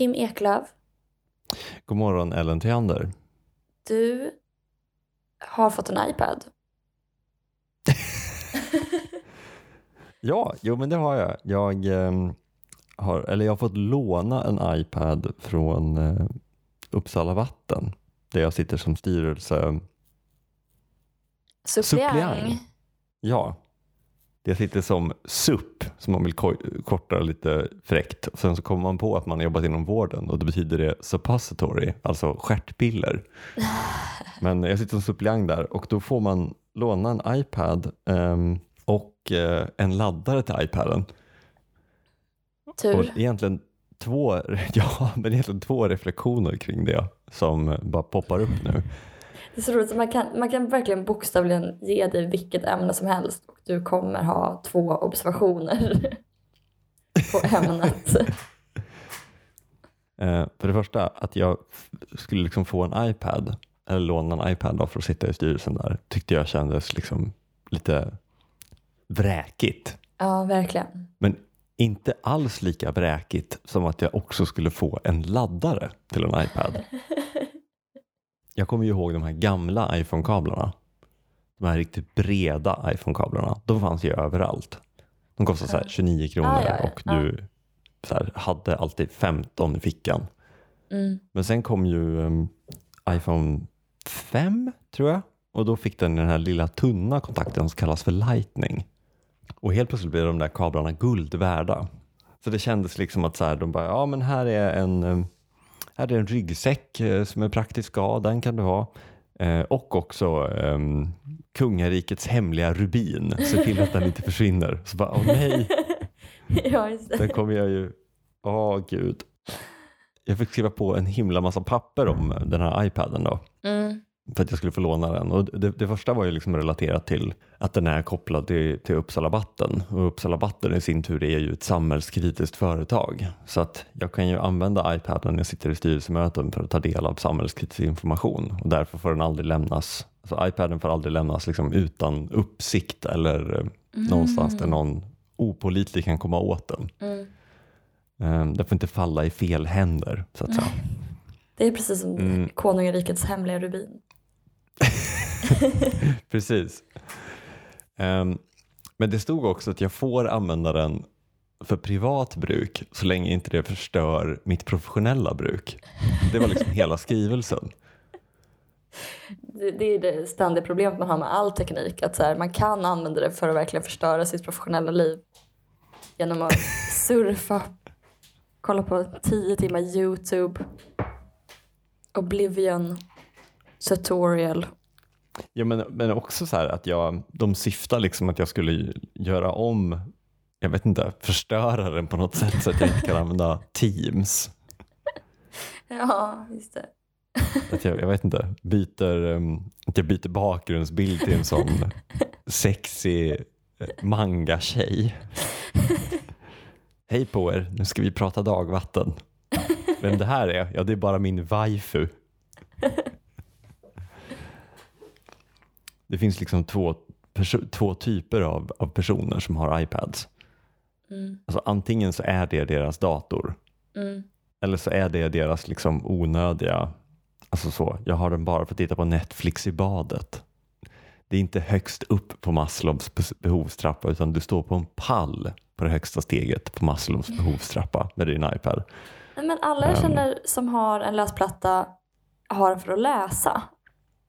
God morgon, Kim Eklöf. God morgon Ellen Theander. Du har fått en iPad. Ja, jo men det har jag. Jag, eh, har, eller jag har fått låna en iPad från eh, Uppsala Vatten där jag sitter som styrelse. Suppleant. Ja, jag sitter som SUP som man vill ko- korta lite fräckt. Sen så kommer man på att man har jobbat inom vården och då betyder det suppository, alltså stjärtpiller. Men jag sitter som suppleant där och då får man låna en iPad ehm, och eh, en laddare till iPaden. Och Tur. egentligen två, ja, men egentligen två reflektioner kring det som bara poppar upp nu. Det är så roligt. Man kan, man kan verkligen bokstavligen ge dig vilket ämne som helst och du kommer ha två observationer på ämnet. Eh, för det första, att jag skulle liksom få en iPad, eller låna en iPad då för att sitta i styrelsen där, tyckte jag kändes liksom lite vräkigt. Ja, verkligen. Men inte alls lika vräkigt som att jag också skulle få en laddare till en iPad. Jag kommer ju ihåg de här gamla iPhone-kablarna. De här riktigt breda iPhone-kablarna. De fanns ju överallt. De kostade så här 29 kronor Ah, ja, ja, och du så här, hade alltid 15 i fickan. Mm. Men sen kom ju um, iPhone 5 tror jag. Och då fick den den här lilla tunna kontakten som kallas för Lightning. Och helt plötsligt blev de där kablarna guld värda. Så det kändes liksom att så här, de bara, ja men här är en, um, här är en ryggsäck eh, som är praktisk, ja den kan du ha. Eh, och också um, kungarikets hemliga rubin. Se till att den inte försvinner. Så bara, åh nej. ja. Sen kommer jag ju, åh gud. Jag fick skriva på en himla massa papper om den här iPaden då. Mm. För att jag skulle få låna den. Och det, det första var ju liksom relaterat till att den är kopplad till, till Uppsala Vatten. Och Uppsala Vatten i sin tur är ju ett samhällskritiskt företag. Så att jag kan ju använda iPaden när jag sitter i styrelsemöten för att ta del av samhällskritisk information. Och därför får den aldrig lämnas. Alltså iPaden får aldrig lämnas liksom utan uppsikt eller eh, någonstans där någon opålitlig kan komma åt den. Mm. Um, den får inte falla i fel händer så att säga. Det är precis som Mm. konungarikets hemliga rubin. Precis. Ehm, men det stod också att jag får använda den för privat bruk så länge inte det förstör mitt professionella bruk. Det var liksom hela skrivelsen. Det, det är det ständiga problemet man har med all teknik. Att så här, man kan använda det för att verkligen förstöra sitt professionella liv. Genom att surfa, kolla på 10 timmar YouTube, Oblivion, tutorial. Ja, men, men också så här att jag, de syftar liksom att jag skulle göra om, jag vet inte, förstöra den på något sätt så att jag inte kan använda Teams. Ja, just det. Att jag, jag vet inte, byter, um, att jag byter bakgrundsbild till en sån sexy eh, manga-tjej. Hej på er, nu ska vi prata dagvatten. Vem det här är? Ja, det är bara min waifu. Det finns liksom två, två typer av, av personer som har iPads. Mm, Alltså, antingen så är det deras dator mm, eller så är det deras liksom onödiga, alltså så, jag har den bara för att titta på Netflix i badet. Det är inte högst upp på Maslows be- behovstrappa utan du står på en pall på det högsta steget på Maslows behovstrappa med din iPad. Men alla jag Ehm. känner som har en läsplatta har den för att läsa.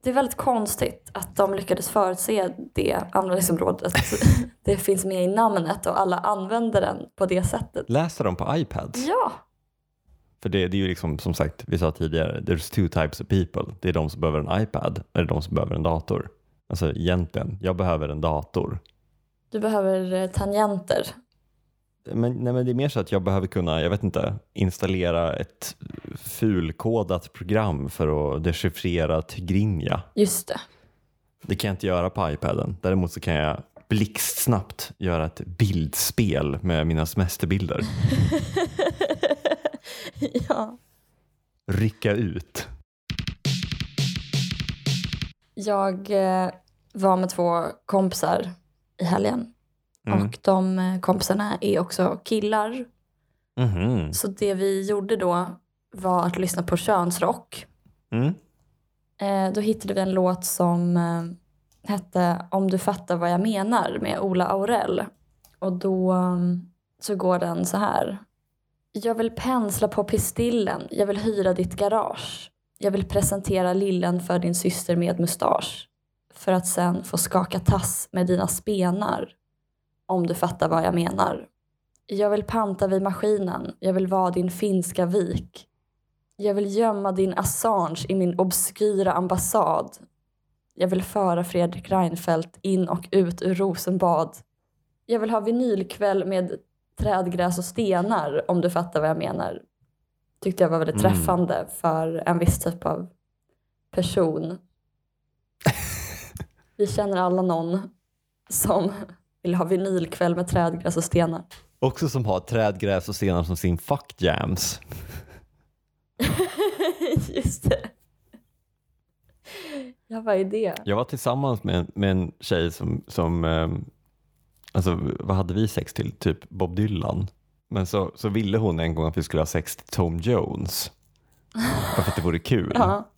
Det är väldigt konstigt att de lyckades förutse det användningsområdet. det finns med i namnet och alla använder den på det sättet. Läser de på iPads? Ja, För det, det är ju liksom som sagt, vi sa tidigare, there's two types of people. Det är de som behöver en iPad eller de som behöver en dator. Alltså egentligen, jag behöver en dator. du behöver eh, tangenter. Men, nej, men det är mer så att jag behöver kunna, jag vet inte, installera ett fulkodat program för att dechiffrera Tigrinja. Just det. Det kan jag inte göra på iPaden. Däremot så kan jag blixtsnabbt göra ett bildspel med mina semesterbilder. ja. Rycka ut. Jag eh, var med två kompisar i helgen. Mm. Och de eh, kompisarna är också killar. Mhm. Så det vi gjorde då var att lyssna på könsrock. Mm. Eh, då hittade vi en låt som eh, hette Om du fattar vad jag menar med Ola Aurell. Och då så går den så här. Jag vill pensla på pistillen, jag vill hyra ditt garage. Jag vill presentera lillen för din syster med mustasch. För att sen få skaka tass med dina spenar. Om du fattar vad jag menar. Jag vill panta vid maskinen, jag vill vara din finska vik. Jag vill gömma din Assange i min obskyra ambassad. Jag vill föra Fredrik Reinfeldt in och ut ur Rosenbad. Jag vill ha vinylkväll med trädgräs och stenar om du fattar vad jag menar. Tyckte jag var väldigt Mm. träffande för en viss typ av person. Vi känner alla någon som vill ha vinylkväll med trädgräs och stenar. Också som har trädgräs och stenar som sin fuck jams. Just det. Ja, vad är det? Jag var tillsammans med, med en tjej som, som eh, alltså vad hade vi sex till? Typ Bob Dylan. Men så, så ville hon en gång att vi skulle ha sex till Tom Jones. Bara för att det vore kul. Ja.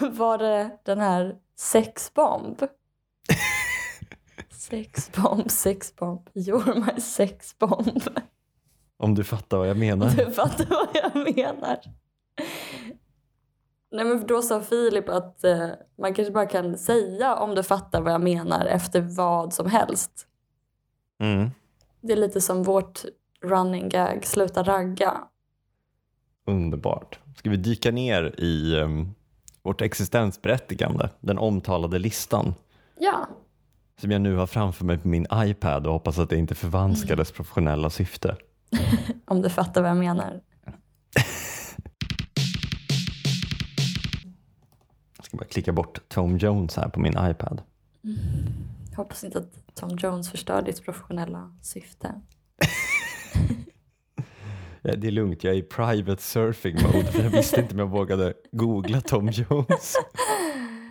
Var det den här sexbomb? Sexbomb, sexbomb, you're my sexbomb. Om du fattar vad jag menar. Du fattar vad jag menar. Nej men då sa Filip att eh, man kanske bara kan säga om du fattar vad jag menar efter vad som helst. Mm. Det är lite som vårt running gag, sluta ragga. Underbart. Ska vi dyka ner i um, vårt existensberättigande, den omtalade listan Ja, som jag nu har framför mig på min iPad och hoppas att det inte förvanskar dess professionella syfte. om du fattar vad jag menar. Jag ska bara klicka bort Tom Jones här på min iPad. Jag hoppas inte att Tom Jones förstör ditt professionella syfte. Ja, det är lugnt, jag är i private surfing mode för jag visste inte om jag vågade googla Tom Jones.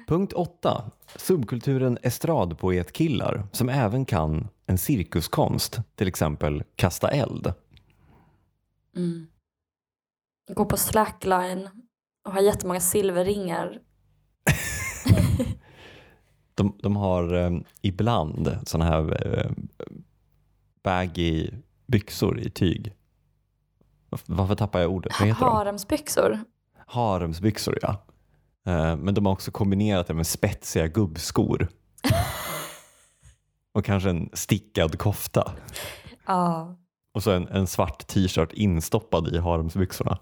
Punkt 8. Subkulturen estradpoetkillar som även kan en cirkuskonst, till exempel kasta eld. Mm. Gå på slackline och ha jättemånga silverringar. De, de har eh, ibland sådana här eh, baggy byxor i tyg. Varför- tappar jag ordet? Vad heter de? Haremsbyxor. Haremsbyxor ja. Eh, Men de har också kombinerat det med spetsiga gubbskor. Och kanske en stickad kofta. Ja, Och så en, en svart t-shirt instoppad i haremsbyxorna.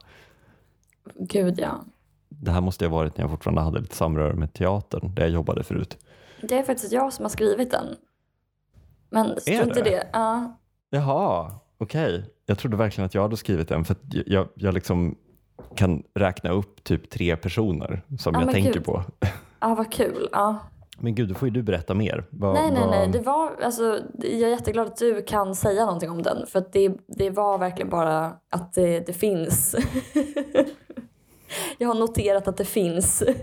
gud ja. Det här måste ha varit när jag fortfarande hade lite samröre med teatern, där jag jobbade förut. Det är faktiskt jag som har skrivit den. Men strunt i det? Ja. Jaha, okej. Jag trodde verkligen att jag hade skrivit den för jag, jag liksom kan räkna upp typ tre personer som Ja, jag tänker gud. på. ja, vad kul. Ja. Men gud, då får ju du berätta mer. Vad- Nej, nej, vad- nej. Det var, alltså, jag är jätteglad att du kan säga någonting om den. För det, det var verkligen bara att det, det finns. jag har noterat att det finns.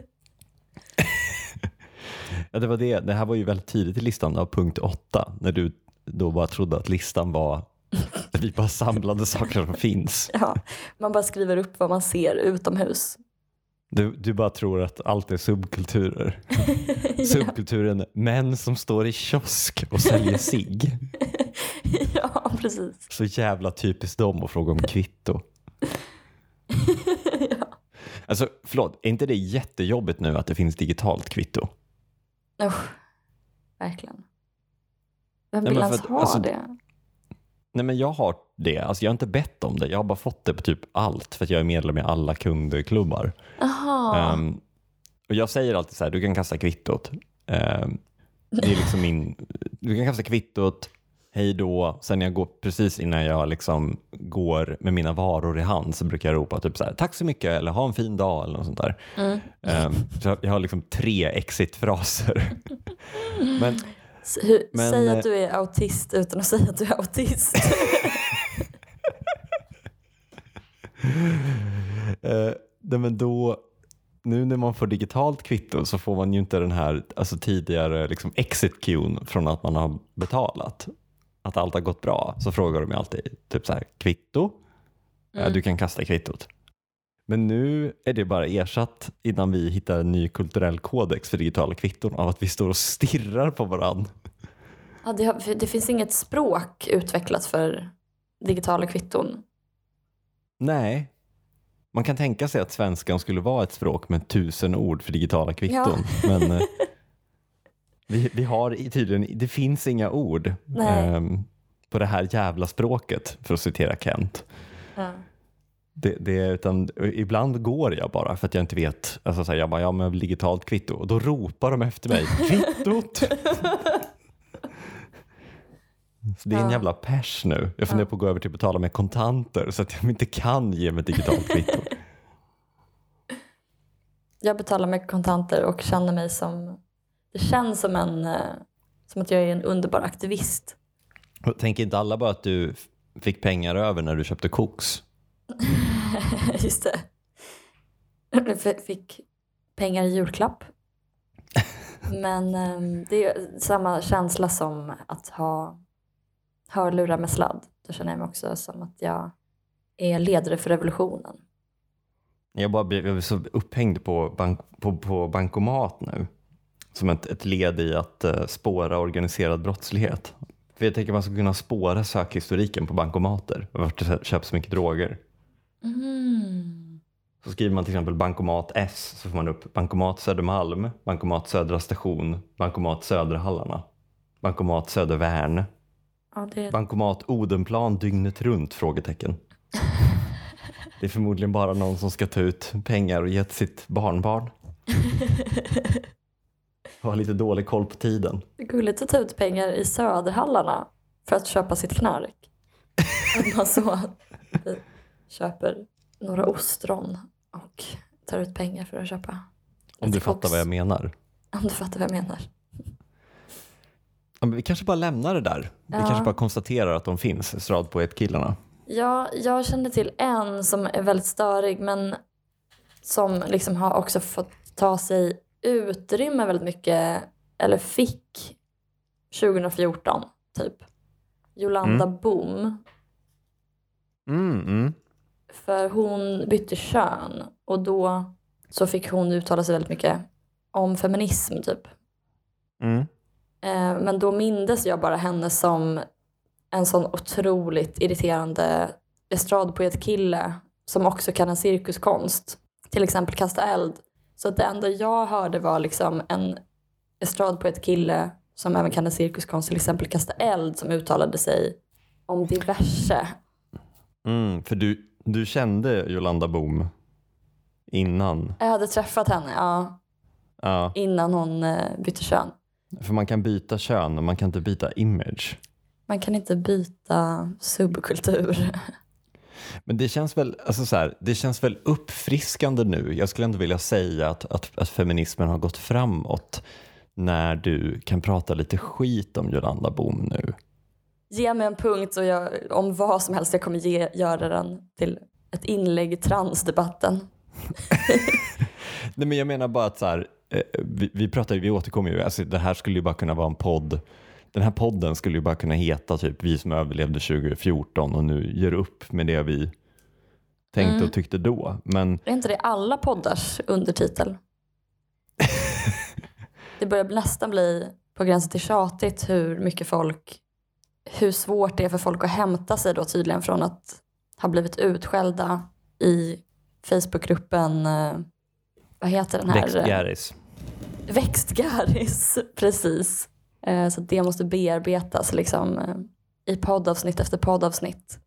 Ja, det var det. Det här var ju väldigt tidigt i listan av punkt åtta. När du då bara trodde att listan var att vi bara samlade saker som finns. Ja, man bara skriver upp vad man ser utomhus. Du, du bara tror att allt är subkulturer. Subkulturen män som står i kiosk och säljer sig. ja, precis. Så jävla typiskt dem att fråga om kvitto. ja. Alltså förlåt, är inte det jättejobbigt nu att det finns digitalt kvitto? Usch, verkligen. Vem Nej, vill för ens att- ha alltså- det? Nej men jag har det, alltså jag har inte bett om det, jag har bara fått det på typ allt för att jag är medlem i alla kundklubbar. Jaha. Ehm, och jag säger alltid så här, du kan kasta kvittot. Ehm, det är liksom min, du kan kasta kvittot, hej då. Sen jag går, precis innan jag liksom går med mina varor i hand så brukar jag ropa typ så här, tack så mycket eller ha en fin dag eller något sånt där. Mm. Ehm, så jag- jag har liksom tre exit-fraser. Men hur, men, säg eh, att du är autist utan att säga att du är autist. Eh, nej, men då, nu när man får digitalt kvitto så får man ju inte den här alltså tidigare liksom exit queuen från att man har betalat. att allt har gått bra så frågar de ju alltid typ så här kvitto. Eh, Mm. Du kan kasta kvittot. Men nu är det bara ersatt innan vi hittar en ny kulturell kodex för digitala kvitton av att vi står och stirrar på varandra. Ja, det, har, det finns inget språk utvecklat för digitala kvitton. Nej. Man kan tänka sig att svenskan skulle vara ett språk med tusen ord för digitala kvitton. Men eh, vi, vi har tydligen, det finns inga ord ehm, på det här jävla språket för att citera Kent. Ja. Det, det, utan, ibland går jag bara för att jag inte vet. Alltså, så här, jag bara, ja men digitalt kvitto och då ropar de efter mig, kvittot! Så det är en Ja. jävla pers nu. Jag funderar på att gå över till att betala med kontanter så att jag inte kan ge mig digitalt kvitto. Jag betalar med kontanter och känner mig som... Det känns som, en, eh, som att jag är en underbar aktivist. Tänker inte alla bara att du fick pengar över när du köpte koks? Just det. Jag fick pengar i julklapp. Men ehm, det är samma känsla som att ha hörlurar med sladd. Då känner jag mig också som att jag är ledare för revolutionen. Jag bara blir, jag blir så upphängd på, bank, på, på bankomat nu. Som ett, ett led i att uh, spåra organiserad brottslighet. För jag tänker att man ska kunna spåra sökhistoriken på bankomater. Vart det köps så mycket droger. Mm. Så skriver man till exempel bankomat S så får man upp bankomat Södermalm, bankomat Södra station, bankomat Söderhallarna, bankomat Södervärn, Ja, det, bankomat Odenplan dygnet runt? Frågetecken. Det är förmodligen bara någon som ska ta ut pengar och ge till sitt barnbarn. Och ha lite dålig koll på tiden. gulligt att ta ut pengar i Söderhallarna för att köpa sitt knark. Att man så köper några ostron och tar ut pengar för att köpa Om du fattar vad jag menar. Om du fattar vad jag menar. Ja, men vi kanske bara lämnar det där. Vi Ja. kanske bara konstaterar att de finns, Stradpoetkillarna. Ja, jag kände till en som är väldigt störig men som liksom har också fått ta sig utrymme väldigt mycket, eller fick 2014 typ. Jolanda Boom. Mm, mm. För hon bytte kön och då så fick hon uttala sig väldigt mycket om feminism typ. Mm. Eh, Men då mindes jag bara henne som en sån otroligt irriterande estradpoetkille som också kan en cirkuskonst. Till exempel kasta eld. Så det enda jag hörde var liksom en estradpoetkille som även kan en cirkuskonst, till exempel kasta eld, som uttalade sig om diverse. Mm, för du, du kände Jolanda Boom innan? Jag hade träffat henne ja, Ja, innan hon eh, bytte kön. för man kan byta kön men man kan inte byta image. Man kan inte byta subkultur. Men det känns väl, alltså så här, det känns väl uppfriskande nu. Jag skulle ändå vilja säga att, att, att feminismen har gått framåt när du kan prata lite skit om Jolanda Boom nu. Ge mig en punkt och jag, om vad som helst. Jag kommer ge, göra den till ett inlägg i transdebatten. Nej men jag menar bara att så här, eh, vi, vi pratar vi återkommer ju, alltså det här skulle ju bara kunna vara en podd. Den här podden skulle ju bara kunna heta typ vi som överlevde 2014 och nu gör upp med det vi tänkte Mm. och tyckte då. Men Är inte det alla poddars undertitel? det börjar nästan bli på gränsen till tjatigt hur mycket folk, hur svårt det är för folk att hämta sig då tydligen från att ha blivit utskällda i Facebookgruppen, eh, vad heter den här? Växtgäris. Växtgaris, precis. Eh, Så det måste bearbetas liksom eh, i poddavsnitt efter poddavsnitt.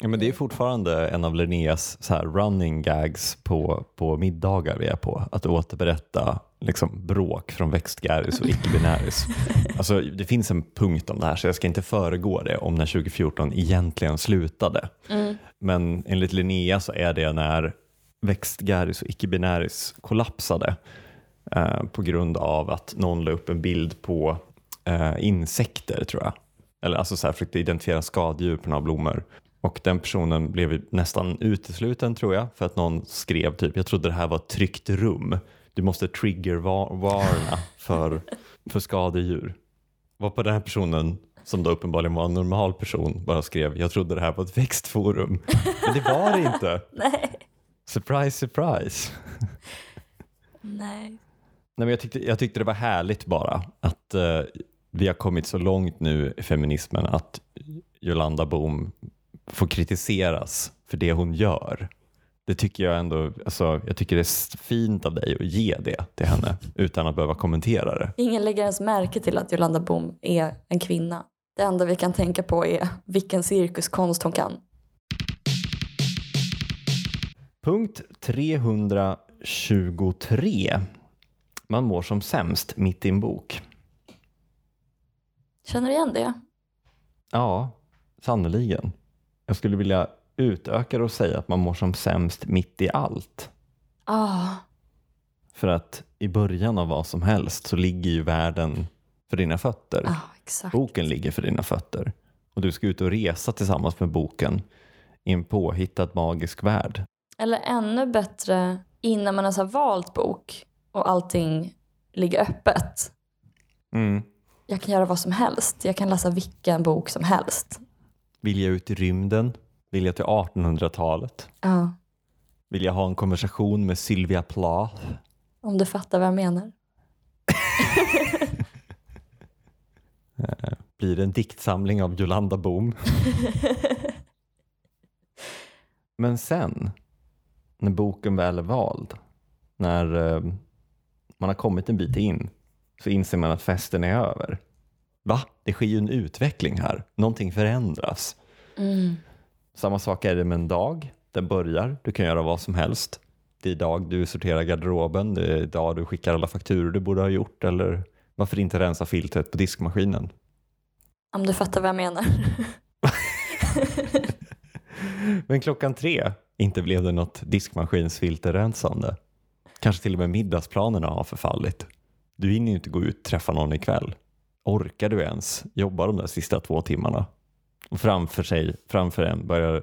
Ja, men det är fortfarande en av Linneas så här running gags på, på middagar vi är på. Att återberätta liksom, bråk från växtgäris och icke-binäris. alltså, det finns en punkt om det här så jag ska inte föregå det om när 2014 egentligen slutade. Mm. Men enligt Linnea så är det när växtgäris och icke-binäris kollapsade eh, på grund av att någon la upp en bild på eh, insekter tror jag. Eller alltså så här, försökte identifiera skadedjur på några blommor. Och den personen blev nästan utesluten tror jag för att någon skrev typ, jag trodde det här var ett tryggt rum. Du måste triggervarna för, för skadedjur. Varpå den här personen som då uppenbarligen var en normal person, bara skrev jag trodde det här var ett växtforum. Men det var det inte. Nej. Surprise, surprise. Nej. Nej, men jag, tyckte, jag tyckte det var härligt bara att eh, vi har kommit så långt nu i feminismen att Jolanda Boom får kritiseras för det hon gör. Det tycker jag ändå, alltså, jag tycker det är fint av dig att ge det till henne utan att behöva kommentera det. Ingen lägger ens märke till att Jolanda Boom är en kvinna. Det enda vi kan tänka på är vilken cirkuskonst hon kan. Punkt 323. Man mår som sämst mitt i en bok. Känner du igen det? Ja, sannoliken. Jag skulle vilja utöka det och säga att man mår som sämst mitt i allt. Ah, För att i början av vad som helst så ligger ju världen för dina fötter. exakt. Boken ligger för dina fötter. Och du ska ut och resa tillsammans med boken i en påhittad magisk värld. Eller ännu bättre, innan man ens har valt bok och allting ligger öppet. Mm. Jag kan göra vad som helst. Jag kan läsa vilken bok som helst. Vill jag ut i rymden? Vill jag till 1800-talet? Ja, Vill jag ha en konversation med Sylvia Plath? om du fattar vad jag menar. Blir det en diktsamling av Jolanda Boom? Men sen, när boken väl är vald, när eh, man har kommit en bit in, så inser man att festen är över. Va? Det sker ju en utveckling här. Någonting förändras. Mm. Samma sak är det med en dag. Den börjar, du kan göra vad som helst. Det är idag du sorterar garderoben, det är idag du skickar alla fakturor du borde ha gjort eller varför inte rensa filtret på diskmaskinen? Om du fattar vad jag menar. Men klockan tre, inte blev det något diskmaskinsfilterrensande. Kanske till och med middagsplanerna har förfallit. Du hinner ju inte gå ut och träffa någon ikväll. Orkar du ens jobba de där sista två timmarna? Och framför sig, framför en börjar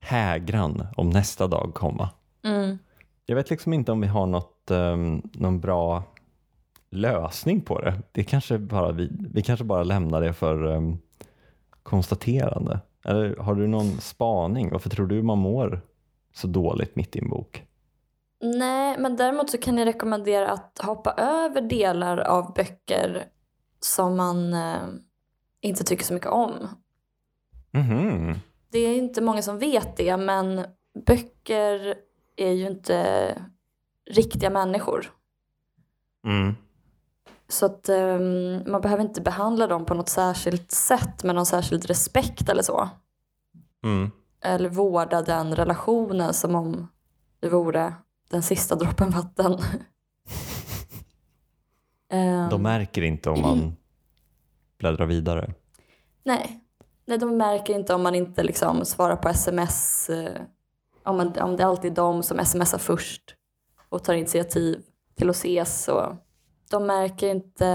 hägran om nästa dag komma. Mm. Jag vet liksom inte om vi har något, um, någon bra lösning på det. det kanske bara vi, vi kanske bara lämnar det för um, konstaterande. Eller har du någon spaning? Varför tror du man mår så dåligt mitt i en bok? Nej, men däremot så kan jag rekommendera att hoppa över delar av böcker som man eh, inte tycker så mycket om. Mhm. Det är inte många som vet det, men böcker är ju inte riktiga människor. Mm. Så att eh, man behöver inte behandla dem på något särskilt sätt med någon särskild respekt eller så. Mm. Eller vårda den relationen som om det vore den sista droppen vatten. Ehm, De märker inte om man bläddrar vidare. nej. Nej, de märker inte om man inte liksom svarar på sms. eh, Om, man, om det alltid är de som smsar först och tar initiativ till att ses. Och de märker inte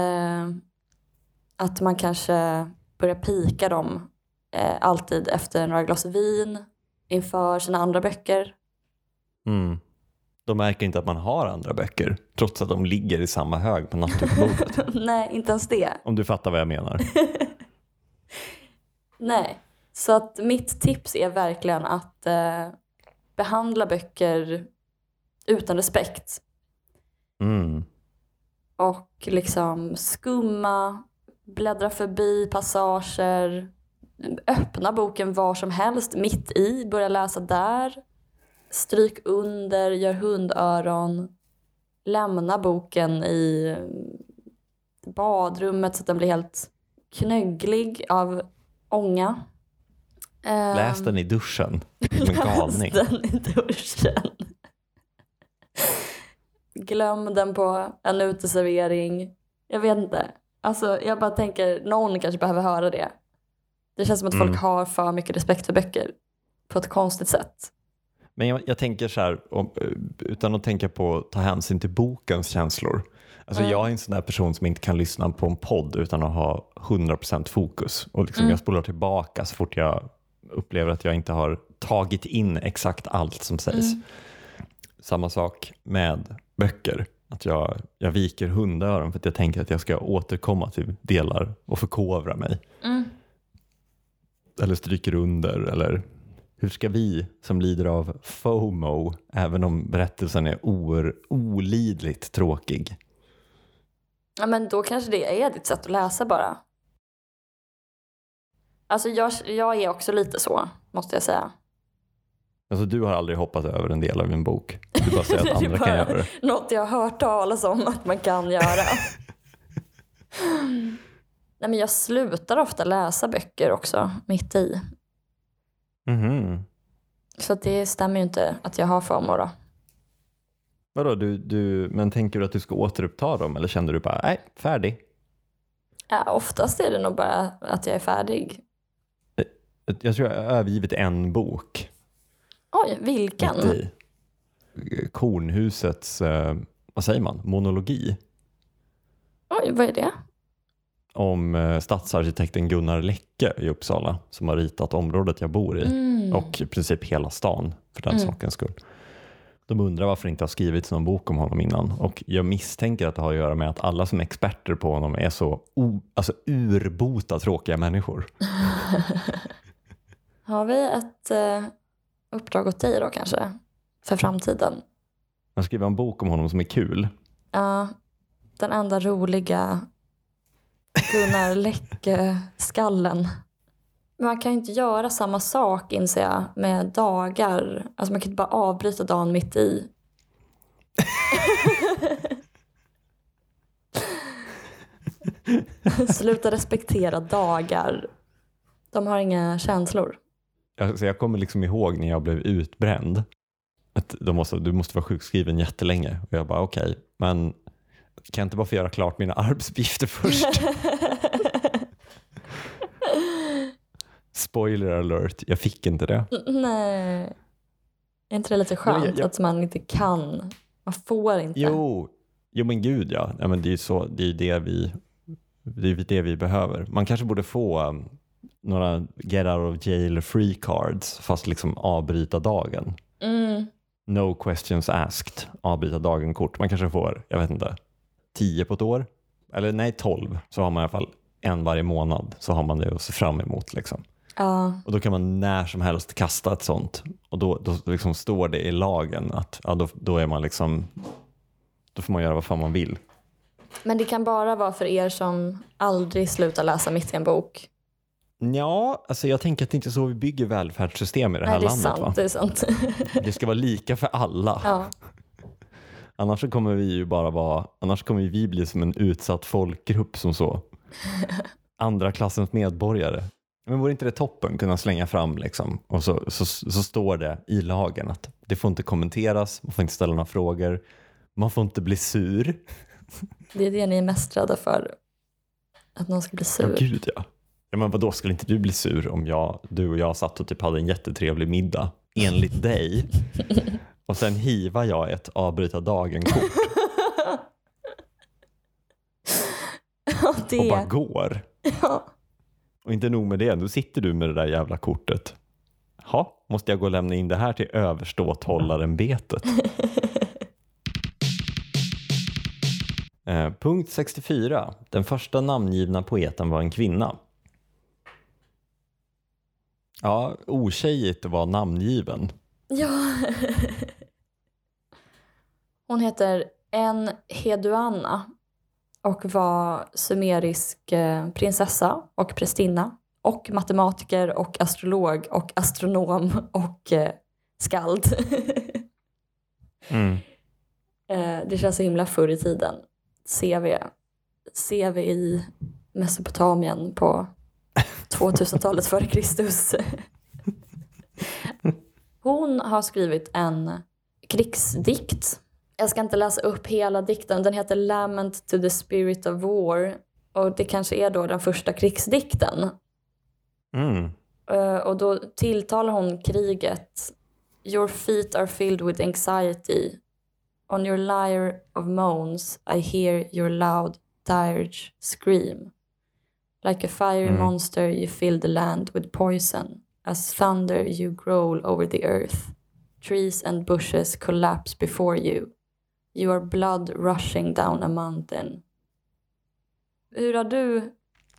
att man kanske börjar pika dem eh, alltid efter några glas vin inför sina andra böcker. Mm. De märker inte att man har andra böcker trots att de ligger i samma hög på nattduksbordet. nej, inte ens det. om du fattar vad jag menar. Nej, så att mitt tips är verkligen att eh, behandla böcker utan respekt. Mm. och liksom skumma, bläddra förbi passager, öppna boken var som helst, mitt i, börja läsa där, stryk under, gör hundöron, lämna boken i badrummet så att den blir helt knögglig av ånga. Ehm, Läs den i duschen. Som en galning. Läs den i duschen. Glöm den på en uteservering. Jag vet inte. Alltså, jag bara tänker, någon kanske behöver höra det. Det känns som att Mm. folk har för mycket respekt för böcker på ett konstigt sätt. Men jag, jag tänker så här, om, eh, utan att tänka på att ta hänsyn till bokens känslor. Alltså Mm. Jag är en sån där person som inte kan lyssna på en podd utan att ha 100% fokus. Och liksom Mm. Jag spolar tillbaka så fort jag upplever att jag inte har tagit in exakt allt som sägs. Mm. Samma sak med böcker. Att jag, jag viker hundöron för att jag tänker att jag ska återkomma till delar och förkovra mig. Mm. eller stryker under eller hur ska vi som lider av FOMO, även om berättelsen är or, olidligt tråkig? Ja, men då kanske det är ditt sätt att läsa bara. Alltså jag, jag är också lite så, måste jag säga. Alltså du har aldrig hoppat över en del av en bok. Du bara säger att andra kan göra det. Något jag har hört talas om att man kan göra. Nej, men jag slutar ofta läsa böcker också, mitt i. Mhm. Så att det stämmer ju inte att jag har FOMO då. Vadå, du, du, men tänker du att du ska återuppta dem eller kände du bara, nej, färdig? Ja, oftast är det nog bara att jag är färdig. Jag tror jag har övergivit en bok. Oj, vilken? i. Kornhusets, eh, vad säger man, monologi Oj, vad är det? om eh, stadsarkitekten Gunnar Läcke i Uppsala som har ritat området jag bor i Mm. och i princip hela stan för den Mm. sakens skull. De undrar varför det inte har skrivits någon bok om honom innan och jag misstänker att det har att göra med att alla som är experter på honom är så o, alltså urbota tråkiga människor. Har vi ett eh, uppdrag åt dig då kanske? För framtiden? Man skriver en bok om honom som är kul. Ja, den enda roliga Gunnar Läcke-skallen. Man kan ju inte göra samma sak inser jag med dagar. Alltså man kan inte bara avbryta dagen mitt i. Sluta respektera dagar. De har inga känslor. Alltså jag kommer liksom ihåg när jag blev utbränd. Att de måste, du måste vara sjukskriven jättelänge. Och jag bara okej, men kan jag inte bara få göra klart mina arbetsuppgifter först? Spoiler alert, jag fick inte det. Nej. Är inte det lite skönt jag- jag- att man inte kan? Man får inte. Jo, jo men gud ja. ja men det är ju så, det, är det, vi, det är det vi behöver. Man kanske borde få um, några get out of jail free cards fast liksom avbryta dagen. Mm. No questions asked, avbryta dagen-kort. Man kanske får, jag vet inte, 10 på ett år? Eller nej, 12. Så har man i alla fall en varje månad. Så har man det att se fram emot. Liksom. Ja, Och då kan man när som helst kasta ett sånt. Och då, då liksom står det i lagen att ja, då, då är man liksom, då får man göra vad fan man vill. men det kan bara vara för er som aldrig slutar läsa mitt i en bok. Ja, alltså jag tänker att det inte är så vi bygger välfärdssystem i det här Nej, det landet. sant. Det är sant. Det ska vara lika för alla. ja. Annars kommer vi ju bara vara, annars kommer vi bli som en utsatt folkgrupp som så. Andra klassens medborgare. Men vore inte det toppen kunna slänga fram liksom och så, så, så står det i lagen att det får inte kommenteras, man får inte ställa några frågor, man får inte bli sur. Det är det ni är mest rädda för. Att någon ska bli Ja, sur. gud ja. ja men vadå, skulle inte du bli sur om jag, du och jag satt och typ hade en jättetrevlig middag enligt dig och sen hivar jag ett avbryta dagen-kort Ja, och det. bara går. Ja. Och inte nog med det, nu sitter du med det där jävla kortet. Ja, måste jag gå och lämna in det här till överståthållarämbetet? eh, punkt 64. Den första namngivna poeten var en kvinna. Ja, otjejigt vara namngiven. ja. Hon heter En Heduanna och var sumerisk eh, prinsessa och prästinna och matematiker och astrolog och astronom och eh, skald. Mm. Eh, det känns så himla förr i tiden. Ser vi i Mesopotamien på 2000-talet före Kristus. Hon har skrivit en krigsdikt. Jag ska inte läsa upp hela dikten. Den heter Lament to the spirit of war. Och det kanske är då den första krigsdikten. Mm. Eh, och då tilltalar hon kriget. Your feet are filled with anxiety. On your lyre of moans I hear your loud dirge scream. Like a fiery Mm. monster you fill the land with poison. As thunder you growl over the earth. Trees and bushes collapse before you. You are blood rushing down a mountain. Hur har du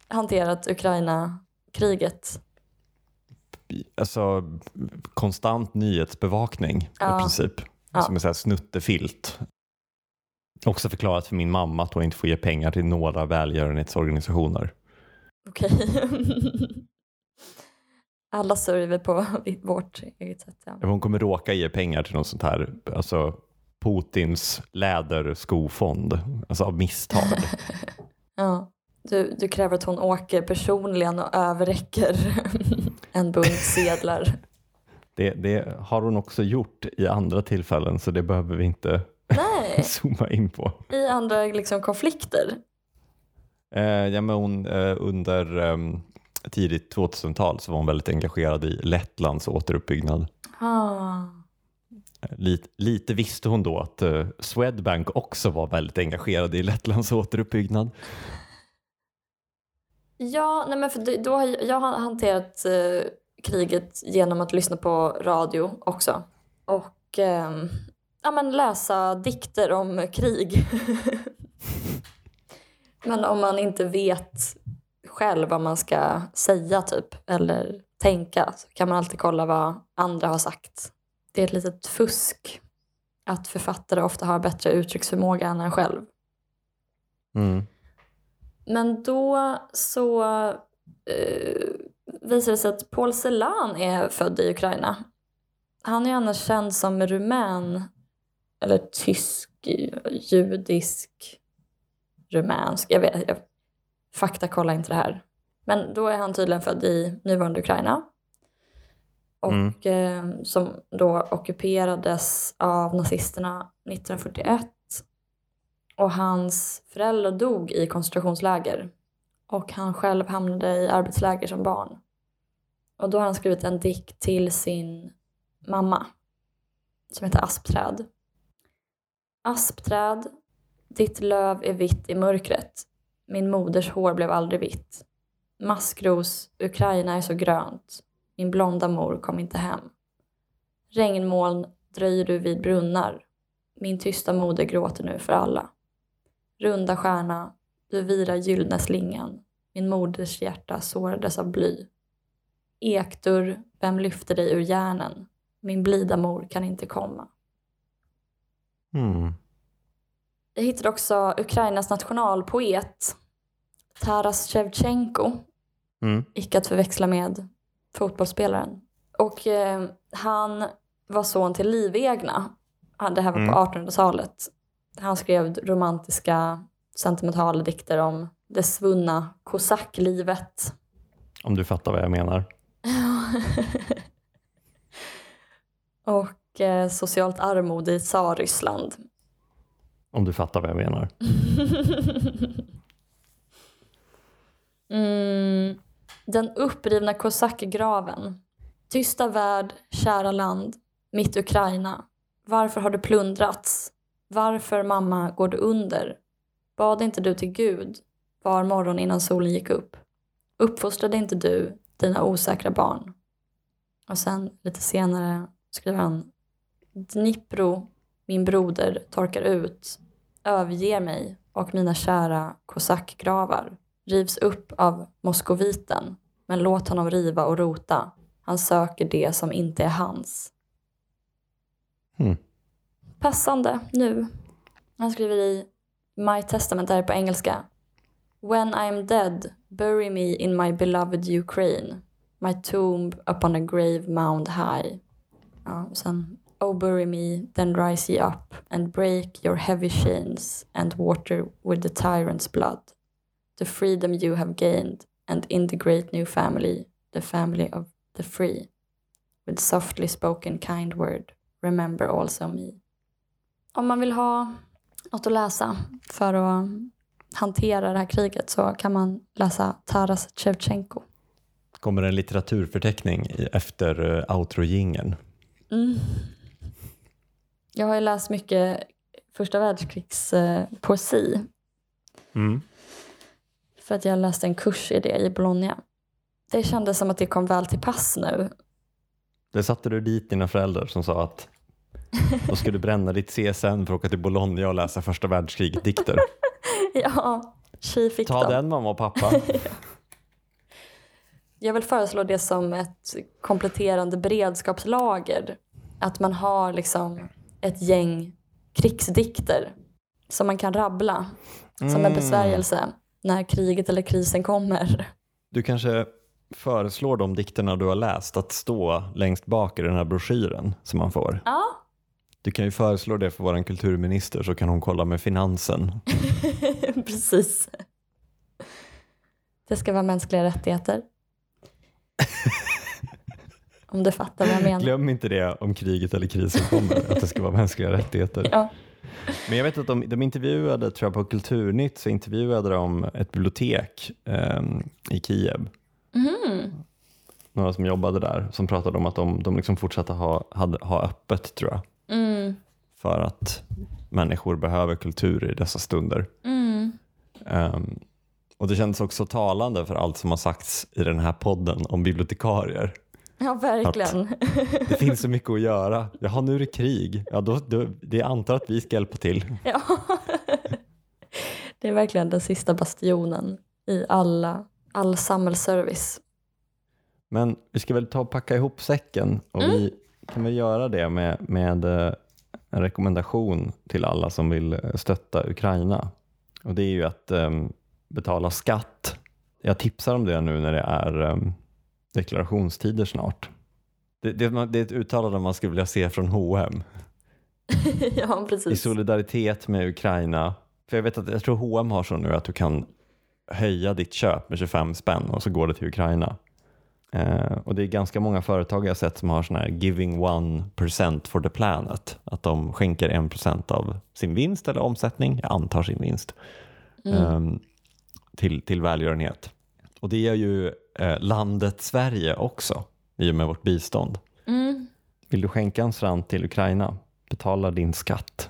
hanterat Ukraina-kriget? alltså, konstant nyhetsbevakning Ja. i princip. Ja. Som en snuttefilt. Också förklarat för min mamma att hon inte får ge pengar till några välgörenhetsorganisationer. Okej. Alla sörjer på vårt eget sätt. Ja. Hon kommer råka ge pengar till något sånt här, alltså Putins läderskofond, alltså av misstag. Ja. Du, du kräver att hon åker personligen och överräcker en bunt sedlar. Det, det har hon också gjort i andra tillfällen så det behöver vi inte Nej, zooma in på. i andra liksom, konflikter. Eh, ja, men hon, eh, under eh, tidigt 2000-tal så var hon väldigt engagerad i Lettlands återuppbyggnad. Ah. Lite, lite visste hon då att uh, Swedbank också var väldigt engagerad i Lettlands återuppbyggnad. Ja, nej men för då har jag, jag har hanterat uh, kriget genom att lyssna på radio också. Och uh, ja, men läsa dikter om krig. men om man inte vet själv vad man ska säga typ eller tänka så kan man alltid kolla vad andra har sagt. Det är ett litet fusk att författare ofta har bättre uttrycksförmåga än en själv. Mm. Men då så eh, visar det sig att Paul Celan är född i Ukraina. Han är annars känd som rumän, eller tysk, judisk, rumänsk. Jag vet, jag faktakollar inte det här. Men då är han tydligen född i nuvarande Ukraina. Mm. Och Mm. eh, som då ockuperades av nazisterna 1941. Och hans föräldrar dog i koncentrationsläger. Och han själv hamnade i arbetsläger som barn. Och då har han skrivit en dikt till sin mamma. Som heter Aspträd. Aspträd, ditt löv är vitt i mörkret. Min moders hår blev aldrig vitt. Maskros, Ukraina är så grönt. Min blonda mor kom inte hem. Regnmoln dröjer du vid brunnar. Min tysta moder gråter nu för alla. Runda stjärna, du virar gyllene slingan. Min moders hjärta sårades av bly. Ekdörr, vem lyfter dig ur järnen? Min blida mor kan inte komma. Mm. Jag hittade också Ukrainas nationalpoet Taras Shevchenko, Mm. icke att förväxla med fotbollsspelaren. Och eh, han var son till livegna. Han- Det här var Mm. på 1800-talet. Han skrev romantiska, sentimentala dikter om det svunna kosacklivet. Om du fattar vad jag menar. och eh, socialt armod i Tsarryssland. Om du fattar vad jag menar. Mm, den upprivna kosackgraven. Tysta värld, kära land, mitt Ukraina. Varför har du plundrats? Varför, mamma, går du under? Bad inte du till Gud var morgon innan solen gick upp? Uppfostrade inte du dina osäkra barn? Och sen lite senare skriver han Dnipro, min broder, torkar ut, överger mig och mina kära kosackgravar rivs upp av moskoviten, men låt honom riva och rota. Han söker det som inte är hans. Mm. Passande nu. Han skriver i My Testament, det här är på engelska. When I am dead, bury me in my beloved Ukraine. My tomb upon a grave mound high. Ja, och sen Oh bury me, then rise ye up and break your heavy chains and water with the tyrant's blood the freedom you have gained, and in the great new family, the family of the free. With softly spoken kind word, remember also me. Om man vill ha något att läsa för att hantera det här kriget så kan man läsa Taras Shevchenko. Kommer en litteraturförteckning efter uh, outro-jingeln. Mm. Jag har ju läst mycket första världskrigs eh, Mm. För att jag läste en kurs i det i Bologna. Det kändes som att det kom väl till pass nu. Det satte du dit dina föräldrar som sa att då ska du bränna ditt CSN för att åka till Bologna och läsa första världskriget-dikter. Ja, tji fick Ta dem. den mamma och pappa. Jag vill föreslå det som ett kompletterande beredskapslager. Att man har liksom ett gäng krigsdikter som man kan rabbla som en Mm. besvärjelse när kriget eller krisen kommer. Du kanske föreslår de dikterna du har läst att stå längst bak i den här broschyren som man får. Ja, Du kan ju föreslå det för vår kulturminister så kan hon kolla med finansen. precis. Det ska vara mänskliga rättigheter. Om du fattar vad jag menar. Glöm inte det om kriget eller krisen kommer, att det ska vara mänskliga rättigheter. Ja. Men jag vet att de, de intervjuade, tror jag på Kulturnytt, så intervjuade de ett bibliotek ehm, i Kiev. Mhm. Några som jobbade där som pratade om att de, de liksom fortsatte ha, hade, ha öppet tror jag. Mm. För att människor behöver kultur i dessa stunder. Mm. Ehm, och det kändes också talande för allt som har sagts i den här podden om bibliotekarier. Ja, verkligen. Det finns så mycket att göra. Jaha, nu är det krig. Ja, då, då, det antar att vi ska hjälpa till. Ja. Det är verkligen den sista bastionen i alla, all samhällsservice. Men vi ska väl ta och packa ihop säcken och vi kan väl göra det med, med eh, en rekommendation till alla som vill eh, stötta Ukraina. Och det är ju att em, betala skatt. Jag tipsar om det nu när det är em, deklarationstider snart. Det, det, det är ett uttalande man skulle vilja se från H&M ja, i precis. solidaritet med Ukraina. För jag vet att jag tror H&M har så nu att du kan höja ditt köp med 25 spänn och så går det till Ukraina. Eh, och det är ganska många företag jag sett som har sån här giving 1% for the planet. Att de skänker 1% av sin vinst eller omsättning, jag antar sin vinst, eh, till, till välgörenhet. Och det gör ju eh, landet Sverige också i och med vårt bistånd. Mm. Vill du skänka en slant till Ukraina? Betala din skatt.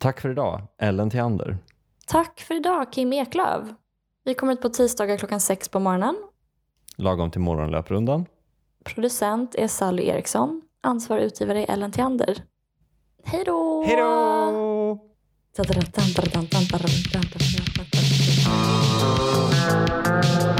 Tack för idag, Ellen Theander. Tack för idag, Kim Eklöf. Vi kommer ut på tisdagar klockan sex på morgonen. Lagom till morgonlöprundan. Producent är Sally Eriksson. Ansvarig utgivare är Ellen Theander. Hej då! Hej då! Thank you.